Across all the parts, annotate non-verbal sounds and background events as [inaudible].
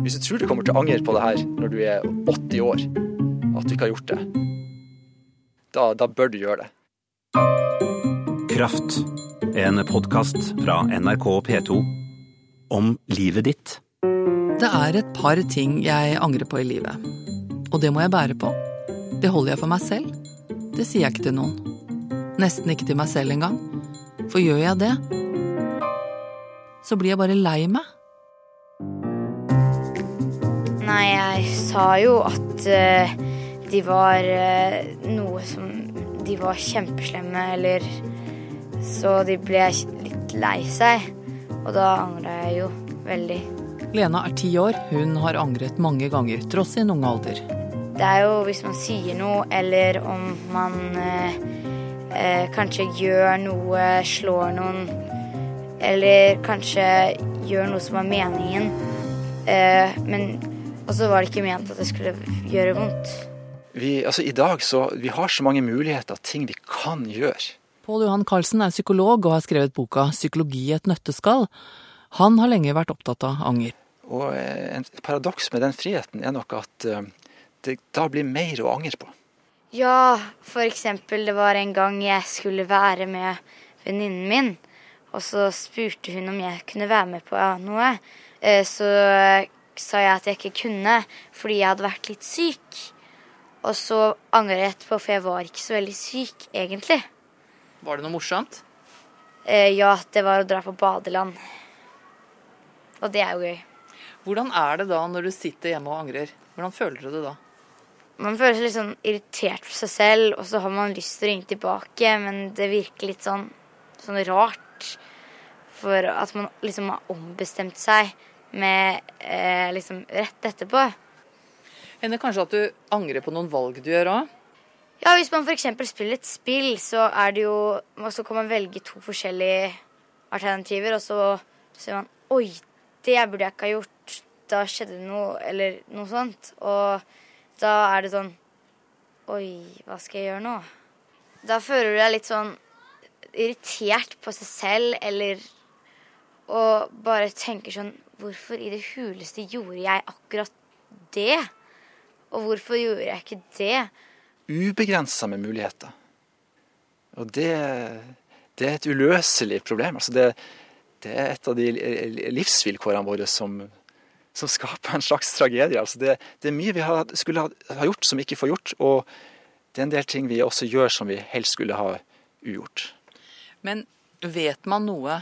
Hvis du tror du kommer til å angre på det her når du er 80 år, at du ikke har gjort det, da, da bør du gjøre det. Kraft. En podkast fra NRK P2 om livet ditt. Det er et par ting jeg angrer på i livet. Og det må jeg bære på. Det holder jeg for meg selv. Det sier jeg ikke til noen. Nesten ikke til meg selv engang. For gjør jeg det, så blir jeg bare lei meg. Nei, jeg sa jo at uh, de var uh, noe som De var kjempeslemme, eller Så de ble litt lei seg. Og da angra jeg jo veldig. Lena er ti år. Hun har angret mange ganger, tross sin unge alder. Det er jo hvis man sier noe, eller om man eh, eh, kanskje gjør noe, slår noen, eller kanskje gjør noe som er meningen. Eh, men Og så var det ikke ment at det skulle gjøre vondt. Vi, altså I dag så vi har så mange muligheter, ting vi kan gjøre. Pål Johan Carlsen er psykolog og har skrevet boka 'Psykologi i et nøtteskall'. Han har lenge vært opptatt av anger. Og en Et paradoks med den friheten er nok at eh, det da blir mer å angre på. Ja, for eksempel det var en gang jeg skulle være med venninnen min. Og så spurte hun om jeg kunne være med på noe. Eh, Så sa jeg at jeg ikke kunne fordi jeg hadde vært litt syk. Og så angrer jeg etterpå, for jeg var ikke så veldig syk egentlig. Var det noe morsomt? Eh, Ja, det var å dra på badeland. Og det er jo gøy. Hvordan er det da når du sitter hjemme og angrer? Hvordan føler du det da? Man føler seg litt sånn irritert på seg selv, og så har man lyst til å ringe tilbake, men det virker litt sånn, sånn rart. For at man liksom har ombestemt seg med eh, liksom rett etterpå. Hender kanskje at du angrer på noen valg du gjør òg? Ja, hvis man f.eks. spiller et spill, så er det jo Så kan man velge to forskjellige alternativer, og så sier man Oi, det burde jeg ikke ha gjort. Da skjedde det noe, eller noe sånt. Og da er det sånn Oi, hva skal jeg gjøre nå? Da føler du deg litt sånn irritert på seg selv, eller Og bare tenker sånn Hvorfor i det huleste gjorde jeg akkurat det? Og hvorfor gjorde jeg ikke det? Ubegrensa med muligheter. Og det, det er et uløselig problem. Altså det, det er et av de livsvilkårene våre som, som skaper en slags tragedie. Altså det, det, er mye vi har, skulle ha, gjort som vi ikke får gjort, og det er en del ting vi også gjør som vi helst skulle ha ugjort. Men vet man noe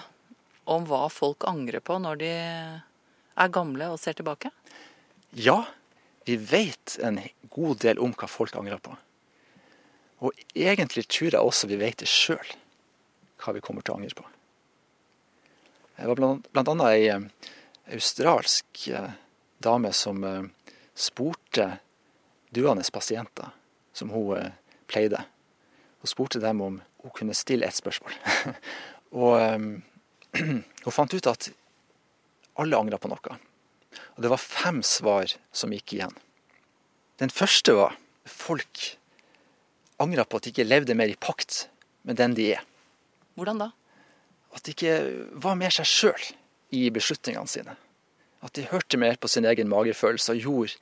om hva folk angrer på når de er gamle og ser tilbake? Ja, vi vet en god del om hva folk angrer på. Og egentlig tror jeg også vi vet det sjøl, hva vi kommer til å angre på. Jeg var blant, annet ei eh, australsk eh, dame som eh, spurte duende pasienter, som hun pleide. Hun spurte dem om hun kunne stille ett spørsmål. [laughs] og [clears throat] hun fant ut at alle angra på noe. Og det var fem svar som gikk igjen. Den første var folk angra på at de ikke levde mer i pakt med den de er. Hvordan da? At de ikke var mer seg sjøl i beslutningene sine. At de hørte mer på sin egen magefølelse og gjorde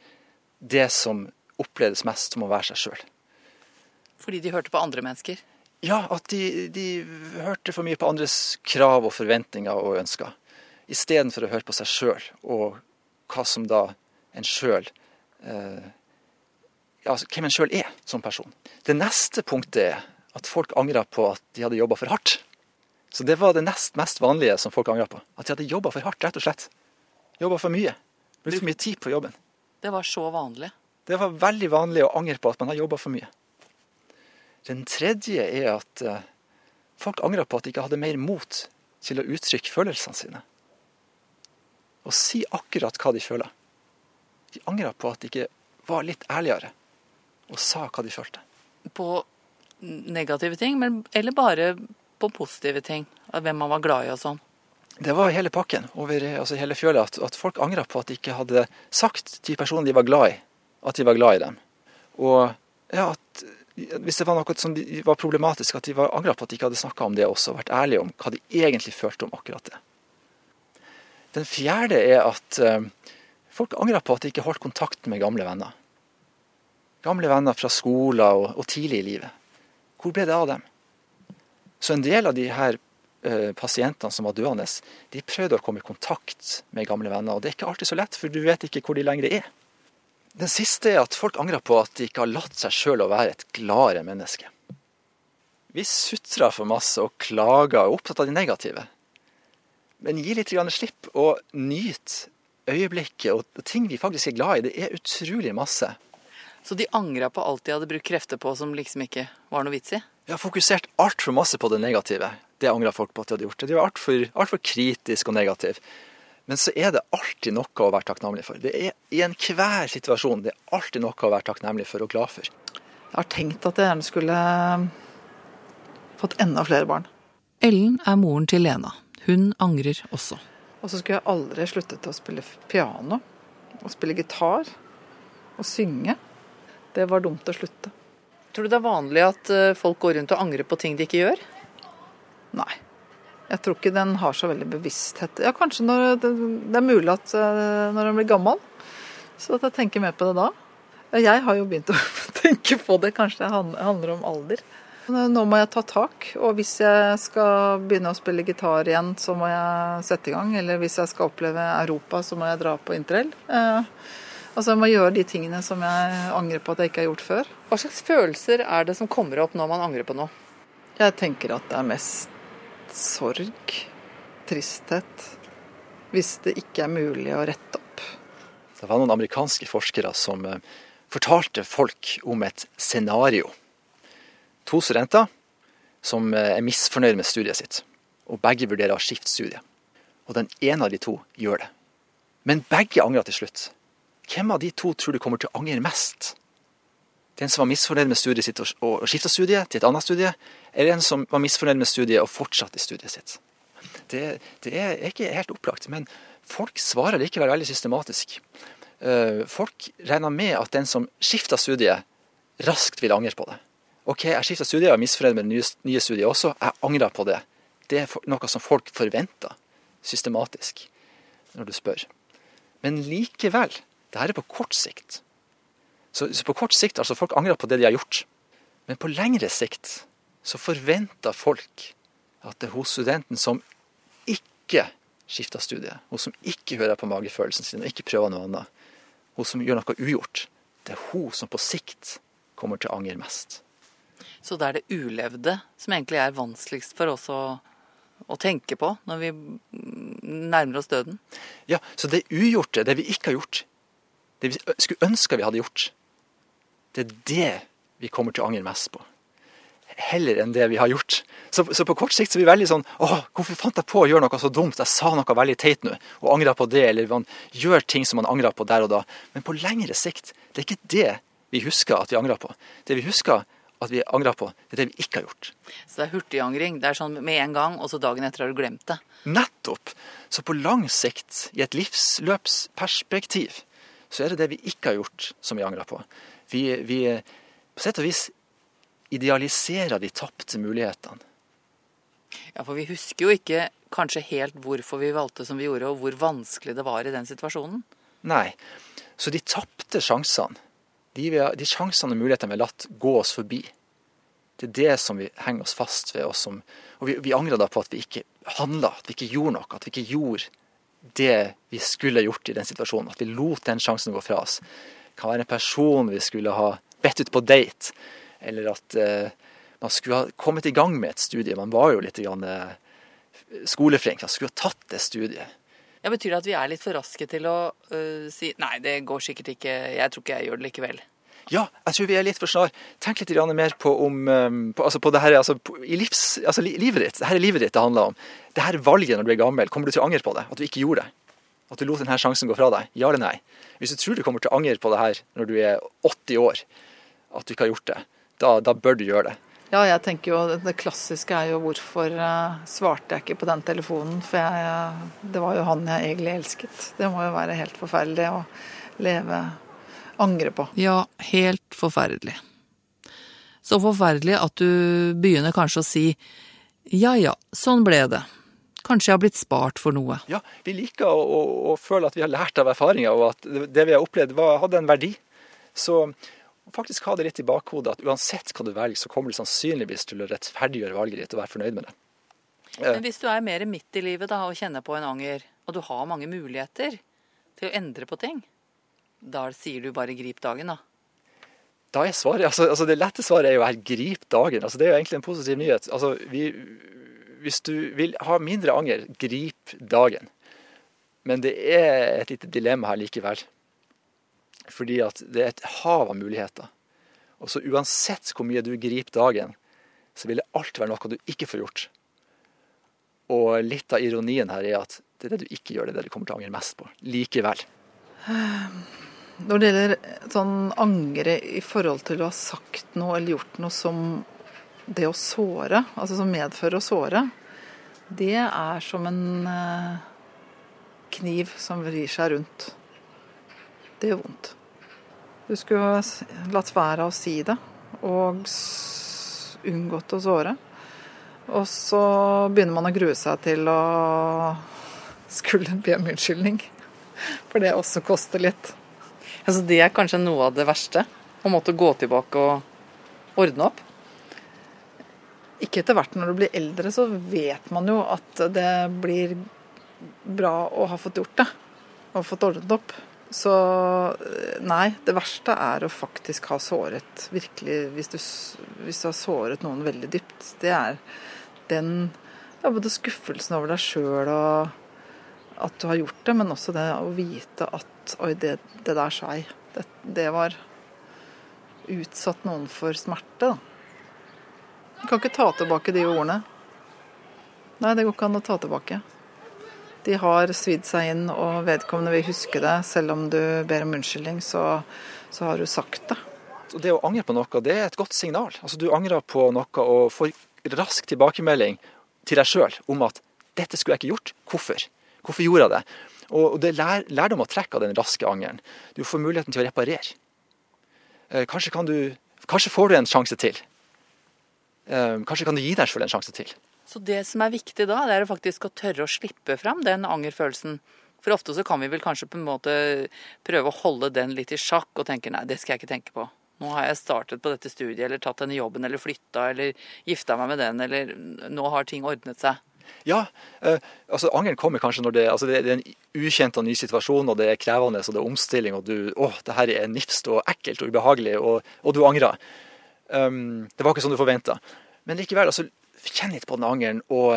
det som opplevdes mest som å være seg sjøl. Fordi de hørte på andre mennesker? Ja, at de, de hørte for mye på andres krav og forventninger og ønsker. Istedenfor å høre på seg sjøl og hva som da en sjøl eh, ja, Hvem en sjøl er som person. Det neste punktet er at folk angra på at de hadde jobba for hardt. Så det var det nest mest vanlige som folk angra på. At de hadde jobba for hardt, rett og slett. Jobba for mye. Brukt for mye tid på jobben. Det var så vanlig? Det var veldig vanlig å angre på at man har jobba for mye. Den tredje er at uh, folk angra på at de ikke hadde mer mot til å uttrykke følelsene sine. Og si akkurat hva de føler. De angra på at de ikke var litt ærligere og sa hva de følte. På negative ting, men, eller bare på positive ting? Hvem man var glad i og sånn? Det var hele pakken over altså hele fjøla. At, at folk angra på at de ikke hadde sagt til personen de var glad i, at de var glad i dem. Og ja, at hvis det var noe som var problematisk, at de var angra på at de ikke hadde snakka om det også, vært ærlige om hva de egentlig følte om akkurat det. Den fjerde er at uh, Folk angrer på at de ikke holdt kontakt med gamle venner. Gamle venner fra skolen og, og tidlig i livet. Hvor ble det av dem? Så en del av de her eh, pasientene som var døende, de prøvde å komme i kontakt med gamle venner. Og det er ikke alltid så lett, for du vet ikke hvor de lenger er. Den siste er at folk angrer på at de ikke har latt seg sjøl å være et gladere menneske. Vi sutrer for masse og klager og er opptatt av de negative. Men gi litt grann slipp og nyt øyeblikket og ting vi faktisk er glad i. Det er utrolig masse. Så de angra på alt de hadde brukt krefter på som liksom ikke var noe vits i? Vi har fokusert altfor masse på det negative. Det angra folk på at de hadde gjort. Det. De var altfor alt for kritisk og negativ. Men så er det alltid noe å være takknemlig for. Det er I enhver situasjon det er alltid noe å være takknemlig for og glad for. Jeg har tenkt at jeg gjerne skulle fått enda flere barn. Ellen er moren til Lena. Hun angrer også. Og så skulle jeg aldri sluttet å spille piano og spille gitar og synge. Det var dumt å slutte. Tror du det er vanlig at eh, folk går rundt og angrer på ting de ikke gjør? Nei. Jeg tror ikke den har så veldig bevissthet. Ja, kanskje når det, det er mulig at eh, når en blir gammel, så at jeg tenker mer på det da. Jeg har jo begynt å [laughs] tenke på det, kanskje det handler om alder. Nå må jeg ta tak, og hvis jeg skal begynne å spille gitar igjen, så må jeg sette i gang. Eller hvis jeg skal oppleve Europa, så må jeg dra på interrail. Eh, altså jeg må gjøre de tingene som jeg angrer på at jeg ikke har gjort før. Hva slags følelser er det som kommer opp når man angrer på noe? Jeg tenker at det er mest sorg, tristhet, hvis det ikke er mulig å rette opp. Det var noen amerikanske forskere som eh, fortalte folk om et scenario to studenter som eh, er misfornøyd med studiet sitt, og begge vurderer å skifte studie. Og den ene av de to gjør det. Men begge angrer til slutt. Hvem av de to tror du kommer til å angre mest? Den som var misfornøyd med studiet sitt og skifta studie til et annet studie, eller en som var misfornøyd med studiet og fortsatte i studiet sitt? Det, det er ikke helt opplagt, men folk svarer likevel veldig systematisk. Eh, folk regner med at den som skifta studie, raskt vil angre på det. OK, jeg skifta studie, jeg er misfornøyd med det nye, nye studiet også. Jeg angrer på det. Det er noe som folk forventer systematisk når du spør. Men likevel, det her er på kort sikt. Så, så på kort sikt, altså folk angrer på det de har gjort. Men på lengre sikt så forventer folk at det er hos studenten som ikke skifter studie, hun som ikke hører på magefølelsen sin og ikke prøver noe annet, hun som gjør noe ugjort, det er hun som på sikt kommer til å angre mest. Så det er det ulevde som egentlig er vanskeligst for oss å, å tenke på når vi nærmer oss døden? Ja, så det ugjorte, det vi ikke har gjort, det vi skulle ønske vi hadde gjort, det er det vi kommer til å angre mest på. Heller enn det vi har gjort. Så, så på kort sikt så er vi veldig sånn Å, hvorfor fant jeg på å gjøre noe så dumt? Jeg sa noe veldig teit nå, og angra på det. Eller man gjør ting som man angrer på der og da. Men på lengre sikt, det er ikke det vi husker at vi angrer på. Det vi husker, at vi angrer på. Det er det vi ikke har gjort. Så det er hurtigangring. Det er sånn med en gang, og så dagen etter har du glemt det. Nettopp. Så på lang sikt, i et livsløpsperspektiv, så er det det vi ikke har gjort, som vi angrer på. Vi, vi på sett og vis idealiserer de tapte mulighetene. Ja, for vi husker jo ikke kanskje helt hvorfor vi valgte som vi gjorde, og hvor vanskelig det var i den situasjonen. Nei. Så de tapte sjansene de, de sjansene og mulighetene vi har latt gå oss forbi, det er det som vi henger oss fast ved. Og, som, og vi, vi, angrer da på at vi ikke handla, at vi ikke gjorde noe. At vi ikke gjorde det vi skulle gjort i den situasjonen. At vi lot den sjansen gå fra oss. Det kan være en person vi skulle ha bedt ut på date. Eller at eh, man skulle ha kommet i gang med et studie. Man var jo litt grann, eh, skoleflink. Man skulle ha tatt det studiet. Ja, Betyr det at vi er litt for raske til å uh, si nei, det går sikkert ikke, jeg tror ikke jeg gjør det likevel? Ja, jeg tror vi er litt for snar. Tenk litt mer på, om, um, på, altså på det her, altså, livs, altså, livet ditt. Det her er livet ditt det handler om. Det her valget når du er gammel, kommer du til å angre på det? At du ikke gjorde det? At du lot denne sjansen gå fra deg? Ja eller nei? Hvis du tror du kommer til å angre på det her når du er 80 år, at du ikke har gjort det, da, da bør du gjøre det. Ja, jeg tenker jo Det klassiske er jo hvorfor uh, svarte jeg ikke på den telefonen? For jeg, det var jo han jeg egentlig elsket. Det må jo være helt forferdelig å leve angre på. Ja, helt forferdelig. Så forferdelig at du begynner kanskje å si ja ja, sånn ble det. Kanskje jeg har blitt spart for noe. Ja, vi liker å, å, å føle at vi har lært av erfaringer, og at det vi har opplevd var, hadde en verdi. Så faktisk ha det litt i bakhodet at uansett hva du velger, så kommer du sannsynligvis til å rettferdiggjøre valget ditt og være fornøyd med det. Men hvis du er mer midt i livet da, og kjenner på en anger, og du har mange muligheter til å endre på ting, da sier du bare 'grip dagen', da. Da er svaret, altså, altså Det lette svaret er jo her 'grip dagen'. altså Det er jo egentlig en positiv nyhet. Altså, vi, Hvis du vil ha mindre anger, grip dagen. Men det er et lite dilemma her likevel. Fordi at det er et hav av muligheter. Og så uansett hvor mye du griper dagen, så vil det alltid være noe du ikke får gjort. Og litt av ironien her er at det er det du ikke gjør, det er det du kommer til å angre mest på. Likevel. Når det gjelder sånn angre i forhold til å ha sagt noe eller gjort noe som det å såre, altså som medfører å såre, det er som en eh, kniv som vrir seg rundt. Det gjør vondt. Du skulle latt være å si det, og unngått å såre. Og så begynner man å grue seg til å skulle be om unnskyldning. For det også koster litt. Altså, det er kanskje noe av det verste. Å måtte gå tilbake og ordne opp. Ikke etter hvert når du blir eldre, så vet man jo at det blir bra å ha fått gjort det. Og fått ordnet opp. Så eh, nei, det verste er å faktisk ha såret virkelig Hvis du, hvis du har såret noen veldig dypt. Det er den ja, både skuffelsen over deg sjøl og at du har gjort det, men også det å vite at oi, det, det der skei. Det, det var utsatt noen for smerte, da. Du kan ikke ta tilbake de ordene. Nei, det går ikke an å ta tilbake. De har svidd seg inn, og vedkommende vil huske det. Selv om du ber om unnskyldning, så, så har du sagt det. Det å angre på noe, det er et godt signal. Altså, du angrer på noe og får rask tilbakemelding til deg sjøl om at 'dette skulle jeg ikke gjort'. Hvorfor? Hvorfor gjorde jeg det? Og det lær, lærdom å trekke av den raske angeren. Du får muligheten til å reparere. Eh, Kanskje, kan du, kanskje får du en sjanse til. Eh, Kanskje kan du gi deg sjøl en sjanse til. Så det som er viktig da, det er å faktisk å tørre å slippe fram den angerfølelsen. For ofte så kan vi vel kanskje på en måte prøve å holde den litt i sjakk og tenke nei, det skal jeg ikke tenke på. Nå har jeg startet på dette studiet, eller tatt denne jobben, eller flytta, eller gifta meg med den, eller nå har ting ordnet seg. Ja, eh, altså angeren kommer kanskje når det, altså det, er en ukjent og ny situasjon, og det er krevende, og det er omstilling, og du åh, det her er nifst og ekkelt og ubehagelig, og, og du angrer. Um, det var ikke sånn du forventa. Men likevel, altså, kjenn litt på den angeren, og,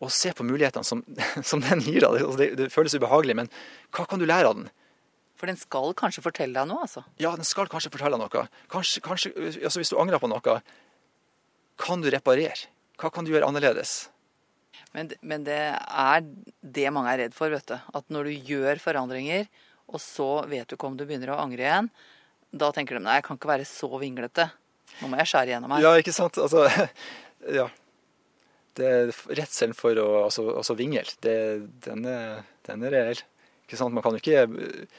og se på mulighetene som, [laughs] som den gir deg. Altså, det, det føles ubehagelig, men hva kan du lære av den? For den skal kanskje fortelle deg noe, altså. Ja, den skal kanskje fortelle deg noe. Kanskje, kanskje, altså Hvis du angrer på noe, kan du reparere? Hva kan du gjøre annerledes? Men, men det er det mange er redd for, vet du. At når du gjør forandringer, og så vet du ikke om du begynner å angre igjen, da tenker de nei, jeg kan ikke være så vinglete. Nå må jeg skjære gjennom her. Ja, ikke sant? Altså, [laughs] ja. Det redselen for å altså, altså vingle, den, den er reell. Man kan jo ikke eh,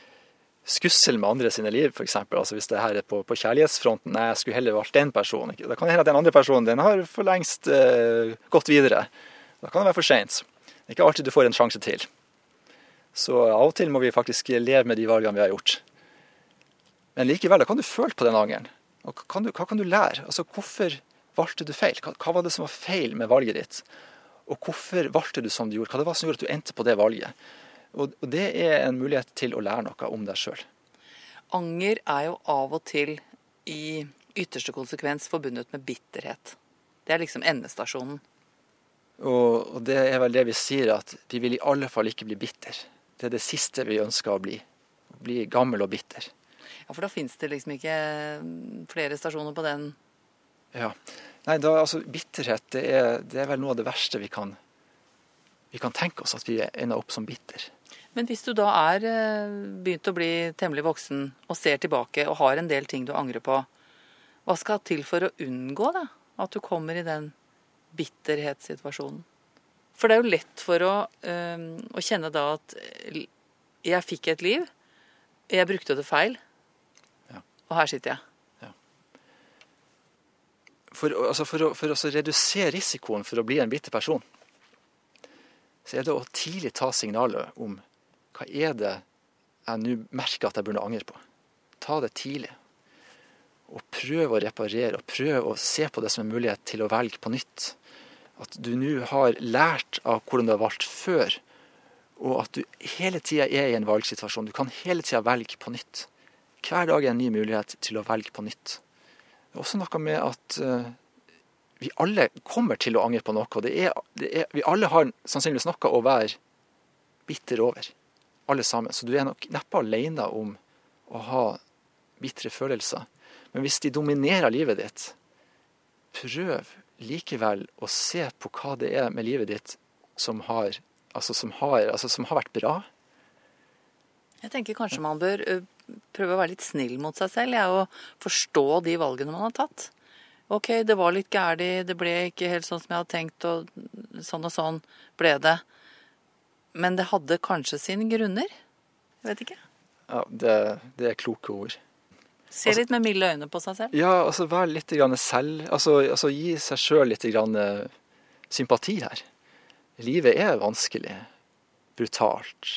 skussel med andre sine liv, f.eks. Altså, hvis det her er på, på kjærlighetsfronten. Jeg skulle heller valgt den personen. Da kan det hende at den andre personen den har for lengst eh, gått videre. Da kan det være for seint. Det er ikke alltid du får en sjanse til. Så av og til må vi faktisk leve med de valgene vi har gjort. Men likevel, da kan du føle på den angeren. Og kan du, hva kan du lære? Altså, hvorfor valgte du feil? Hva, hva var det som var feil med valget ditt? Og hvorfor valgte du som du gjorde? Hva det var som gjorde at du endte på det valget? Og, og det er en mulighet til å lære noe om deg sjøl. Anger er jo av og til i ytterste konsekvens forbundet med bitterhet. Det er liksom endestasjonen. Og, og det er vel det vi sier, at vi vil i alle fall ikke bli bitter. Det er det siste vi ønsker å bli. Å bli gammel og bitter. Ja, For da fins det liksom ikke flere stasjoner på den. Ja. Nei, da, altså, bitterhet det er, det er vel noe av det verste vi kan, vi kan tenke oss, at vi ender opp som bitter. Men hvis du da er eh, begynt å bli temmelig voksen og ser tilbake og har en del ting du angrer på, hva skal til for å unngå da, at du kommer i den bitterhetssituasjonen? For det er jo lett for å, øh, å kjenne da at eh, jeg fikk et liv, jeg brukte det feil, Ja. og her sitter jeg. For, altså, for, å, for å redusere risikoen for å bli en bitter person, så er det å tidlig ta signalet om hva er det jeg nå merker at jeg burde angre på. Ta det tidlig. Og prøv å reparere, og prøv å se på det som en mulighet til å velge på nytt. At du nå har lært av hvordan du har valgt før, og at du hele tida er i en valgsituasjon. Du kan hele tida velge på nytt. Hver dag er en ny mulighet til å velge på nytt. Det er også noe med at uh, vi alle kommer til å angre på noe. Det er, det er, vi alle har sannsynligvis noe å være bitter over. Alle sammen. Så du er nok neppe alene om å ha bitre følelser. Men hvis de dominerer livet ditt, prøv likevel å se på hva det er med livet ditt som har, altså som har, altså som har vært bra. Jeg tenker kanskje man bør prøve å være litt snill mot seg selv jeg, og forstå de valgene man har tatt. OK, det var litt gæli, det ble ikke helt sånn som jeg hadde tenkt, og sånn og sånn ble det. Men det hadde kanskje sine grunner? Jeg vet ikke. Ja, det, det er kloke ord. Se altså- litt med milde øyne på seg selv? Ja, altså vær litt grann selv. Altså, altså gi seg sjøl litt grann eh, sympati her. Livet er vanskelig, brutalt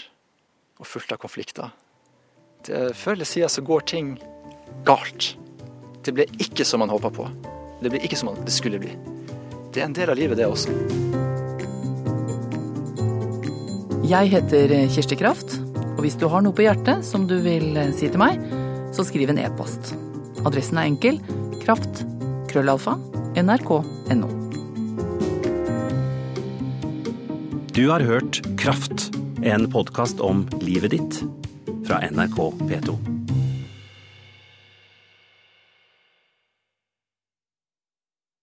og fullt av konflikter. Det, før eller siden så går ting galt. Det ble ikke som man håpa på. Det ble ikke som det skulle bli. Det er en del av livet, det også. Jeg heter Kirsti Kraft, og hvis du har noe på hjertet som du vil si til meg, så skriv en e-post. Adressen er enkel kraft krøllalfa nrk.no. Du har hørt Kraft, en podkast om livet ditt fra NRK P2.